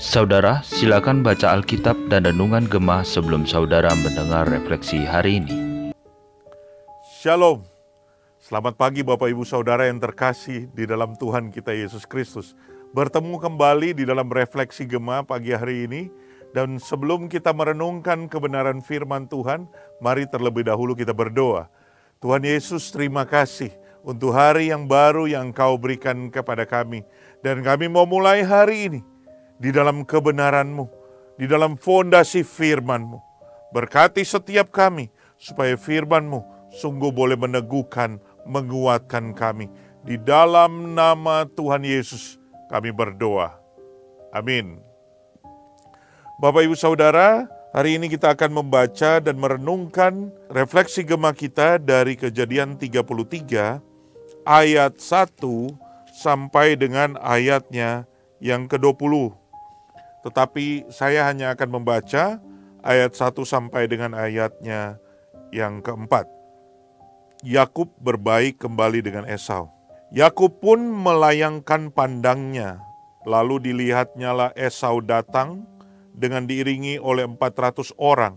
Saudara, silakan baca Alkitab dan Renungan Gemah sebelum saudara mendengar refleksi hari ini. Shalom. Selamat pagi Bapak Ibu Saudara yang terkasih di dalam Tuhan kita Yesus Kristus. Bertemu kembali di dalam refleksi Gemah pagi hari ini. Dan sebelum kita merenungkan kebenaran firman Tuhan, mari terlebih dahulu kita berdoa. Tuhan Yesus terima kasih untuk hari yang baru yang Kau berikan kepada kami. Dan kami mau mulai hari ini di dalam kebenaran-Mu, di dalam fondasi firman-Mu. Berkati setiap kami supaya firman-Mu sungguh boleh meneguhkan, menguatkan kami. Di dalam nama Tuhan Yesus kami berdoa. Amin. Bapak Ibu Saudara, hari ini kita akan membaca dan merenungkan refleksi gema kita dari kejadian 33 ayat 1 sampai dengan ayatnya yang ke-20. Tetapi saya hanya akan membaca ayat 1 sampai dengan ayatnya yang keempat. Yakub berbaik kembali dengan Esau. Yakub pun melayangkan pandangnya, lalu dilihatnyalah Esau datang dengan diiringi oleh 400 orang.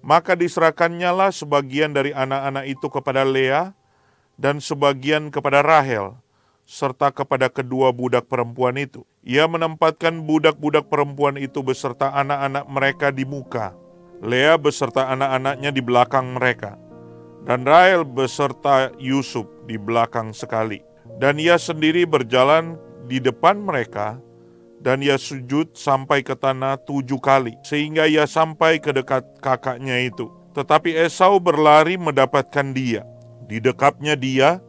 Maka diserahkannyalah sebagian dari anak-anak itu kepada Lea dan sebagian kepada Rahel, serta kepada kedua budak perempuan itu. Ia menempatkan budak-budak perempuan itu beserta anak-anak mereka di muka, Lea beserta anak-anaknya di belakang mereka, dan Rahel beserta Yusuf di belakang sekali. Dan ia sendiri berjalan di depan mereka, dan ia sujud sampai ke tanah tujuh kali, sehingga ia sampai ke dekat kakaknya itu. Tetapi Esau berlari mendapatkan dia. Didekapnya dia,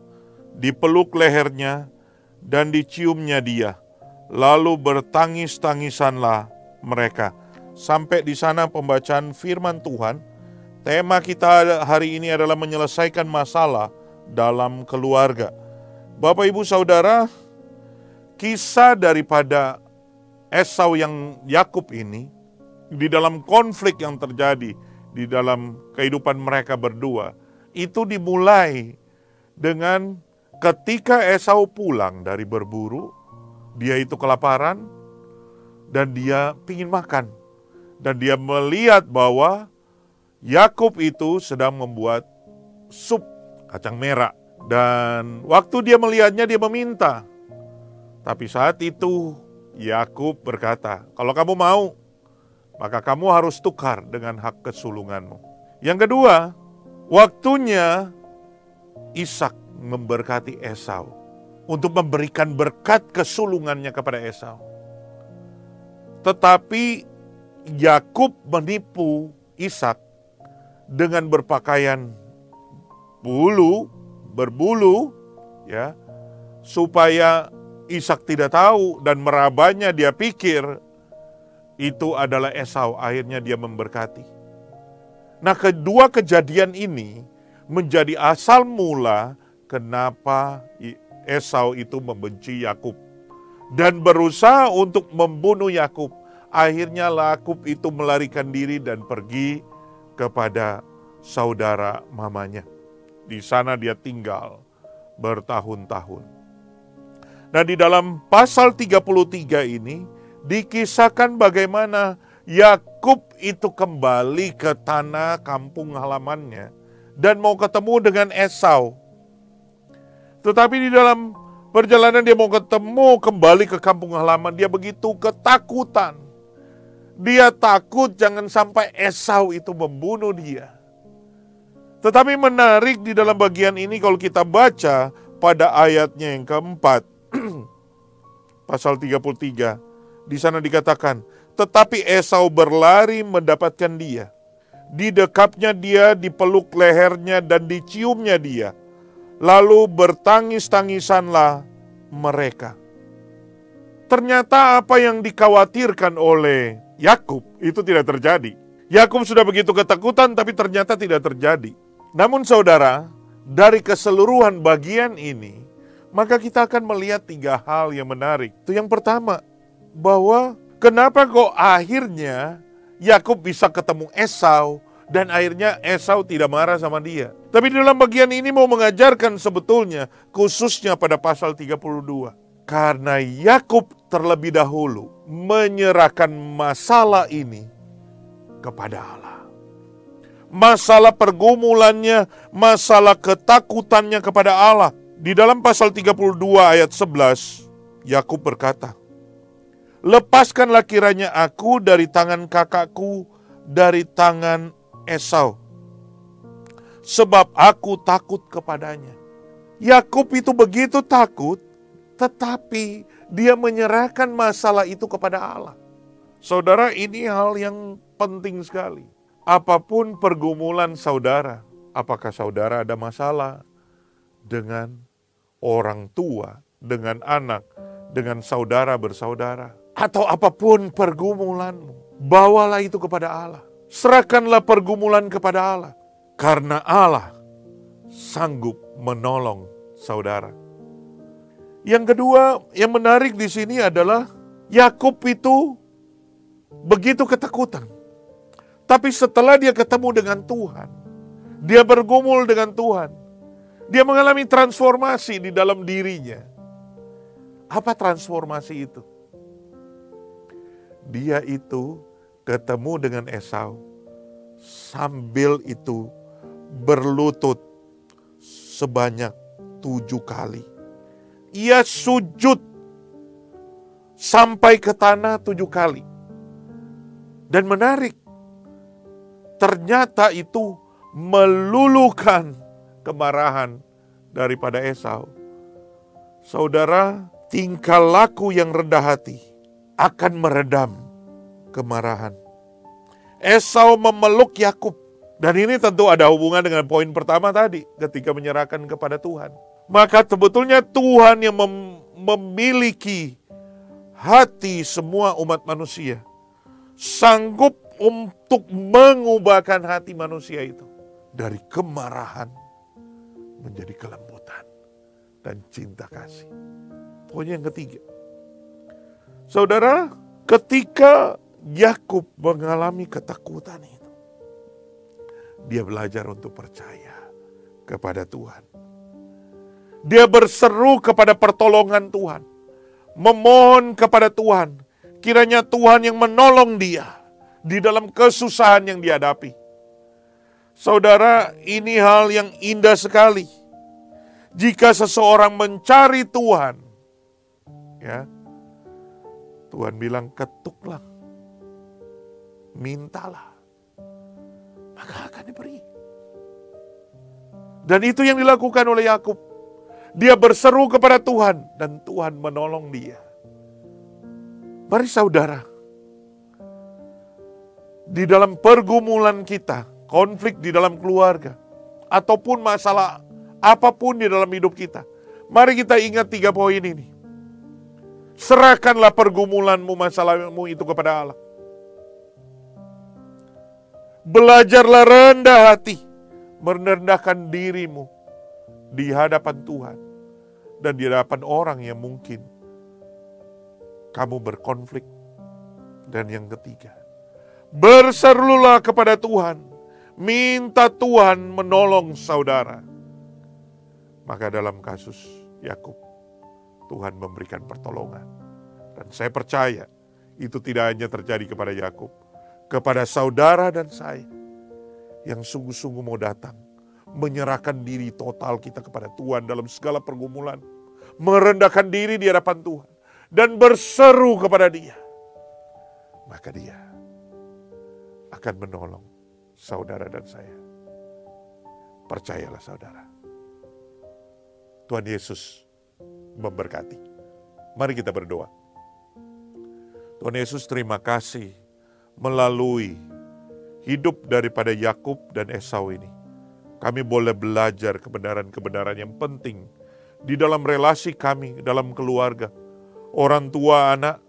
dipeluk lehernya, dan diciumnya dia. Lalu bertangis-tangisanlah mereka. Sampai di sana pembacaan firman Tuhan. Tema kita hari ini adalah menyelesaikan masalah dalam keluarga. Bapak, ibu, saudara, kisah daripada Esau yang Yakub ini di dalam konflik yang terjadi di dalam kehidupan mereka berdua itu dimulai dengan ketika Esau pulang dari berburu, dia itu kelaparan dan dia ingin makan. Dan dia melihat bahwa Yakub itu sedang membuat sup kacang merah. Dan waktu dia melihatnya dia meminta. Tapi saat itu Yakub berkata, "Kalau kamu mau, maka kamu harus tukar dengan hak kesulunganmu." Yang kedua, waktunya Ishak memberkati Esau untuk memberikan berkat kesulungannya kepada Esau. Tetapi Yakub menipu Ishak dengan berpakaian bulu, berbulu, ya, supaya Ishak tidak tahu dan merabanya dia pikir itu adalah Esau. Akhirnya dia memberkati. Nah, kedua kejadian ini menjadi asal mula kenapa Esau itu membenci Yakub dan berusaha untuk membunuh Yakub. Akhirnya Yakub itu melarikan diri dan pergi kepada saudara mamanya. Di sana dia tinggal bertahun-tahun. Nah, di dalam pasal 33 ini dikisahkan bagaimana Yakub itu kembali ke tanah kampung halamannya dan mau ketemu dengan Esau tetapi di dalam perjalanan dia mau ketemu kembali ke kampung halaman, dia begitu ketakutan. Dia takut jangan sampai Esau itu membunuh dia. Tetapi menarik di dalam bagian ini kalau kita baca pada ayatnya yang keempat, pasal 33, di sana dikatakan, tetapi Esau berlari mendapatkan dia. Didekapnya dia, dipeluk lehernya dan diciumnya dia Lalu bertangis-tangisanlah mereka. Ternyata apa yang dikhawatirkan oleh Yakub itu tidak terjadi. Yakub sudah begitu ketakutan tapi ternyata tidak terjadi. Namun saudara, dari keseluruhan bagian ini, maka kita akan melihat tiga hal yang menarik. Itu yang pertama, bahwa kenapa kok akhirnya Yakub bisa ketemu Esau dan akhirnya Esau tidak marah sama dia. Tapi dalam bagian ini mau mengajarkan sebetulnya khususnya pada pasal 32. Karena Yakub terlebih dahulu menyerahkan masalah ini kepada Allah. Masalah pergumulannya, masalah ketakutannya kepada Allah. Di dalam pasal 32 ayat 11, Yakub berkata, Lepaskanlah kiranya aku dari tangan kakakku, dari tangan Esau. Sebab aku takut kepadanya. Yakub itu begitu takut, tetapi dia menyerahkan masalah itu kepada Allah. Saudara, ini hal yang penting sekali. Apa pun pergumulan saudara, apakah saudara ada masalah dengan orang tua, dengan anak, dengan saudara bersaudara, atau apa pun pergumulanmu, bawalah itu kepada Allah. Serahkanlah pergumulan kepada Allah, karena Allah sanggup menolong saudara. Yang kedua, yang menarik di sini adalah Yakub itu begitu ketakutan. Tapi setelah dia ketemu dengan Tuhan, dia bergumul dengan Tuhan, dia mengalami transformasi di dalam dirinya. Apa transformasi itu? Dia itu ketemu dengan Esau sambil itu berlutut sebanyak tujuh kali. Ia sujud sampai ke tanah tujuh kali. Dan menarik, ternyata itu meluluhkan kemarahan daripada Esau. Saudara, tingkah laku yang rendah hati akan meredam kemarahan. Esau memeluk Yakub dan ini tentu ada hubungan dengan poin pertama tadi ketika menyerahkan kepada Tuhan. Maka sebetulnya Tuhan yang mem memiliki hati semua umat manusia sanggup untuk mengubahkan hati manusia itu dari kemarahan menjadi kelembutan dan cinta kasih. Poin yang ketiga, Saudara, ketika Yakub mengalami ketakutan itu, dia belajar untuk percaya kepada Tuhan. Dia berseru kepada pertolongan Tuhan, memohon kepada Tuhan, kiranya Tuhan yang menolong dia di dalam kesusahan yang dihadapi. Saudara, ini hal yang indah sekali. Jika seseorang mencari Tuhan, ya, Tuhan bilang ketuklah. Mintalah. Maka akan diberi. Dan itu yang dilakukan oleh Yakub. Dia berseru kepada Tuhan dan Tuhan menolong dia. Mari saudara, di dalam pergumulan kita, konflik di dalam keluarga, ataupun masalah apa pun di dalam hidup kita, mari kita ingat tiga poin ini. Serahkanlah pergumulanmu, masalahmu itu kepada Allah. Belajarlah rendah hati, merendahkan dirimu di hadapan Tuhan dan di hadapan orang yang mungkin kamu berkonflik. Dan yang ketiga, berserulah kepada Tuhan, minta Tuhan menolong saudara. Maka dalam kasus Yakub, Tuhan memberikan pertolongan. Dan saya percaya itu tidak hanya terjadi kepada Yakub, kepada saudara dan saya yang sungguh-sungguh mau datang, menyerahkan diri total kita kepada Tuhan dalam segala pergumulan, merendahkan diri di hadapan Tuhan dan berseru kepada Dia. Maka Dia akan menolong saudara dan saya. Percayalah saudara. Tuhan Yesus memberkati. Mari kita berdoa. Tuhan Yesus terima kasih melalui hidup daripada Yakub dan Esau ini. Kami boleh belajar kebenaran-kebenaran yang penting di dalam relasi kami, dalam keluarga. Orang tua anak,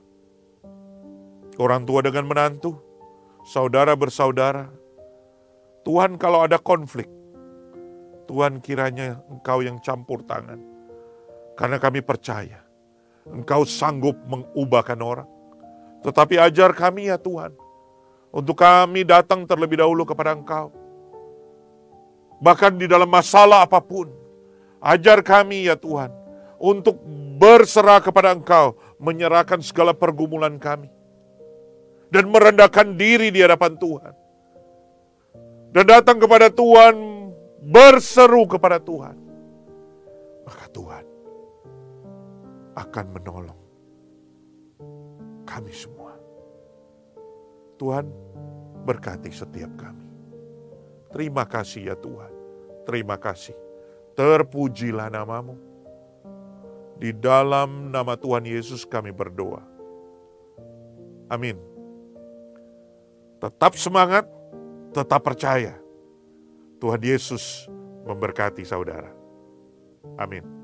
orang tua dengan menantu, saudara bersaudara. Tuhan kalau ada konflik, Tuhan kiranya engkau yang campur tangan karena kami percaya Engkau sanggup mengubahkan orang. Tetapi ajar kami ya Tuhan. Untuk kami datang terlebih dahulu kepada Engkau. Bahkan di dalam masalah apa pun. Ajar kami ya Tuhan. untuk berserah kepada Engkau, menyerahkan segala pergumulan kami, dan merendahkan diri di hadapan Tuhan, dan datang kepada Tuhan, berseru kepada Tuhan, maka Tuhan akan menolong kami semua. Tuhan berkati setiap kami. Terima kasih ya Tuhan. Terima kasih. Terpujilah namamu. Di dalam nama Tuhan Yesus kami berdoa. Amin. Tetap semangat, tetap percaya. Tuhan Yesus memberkati saudara. Amin.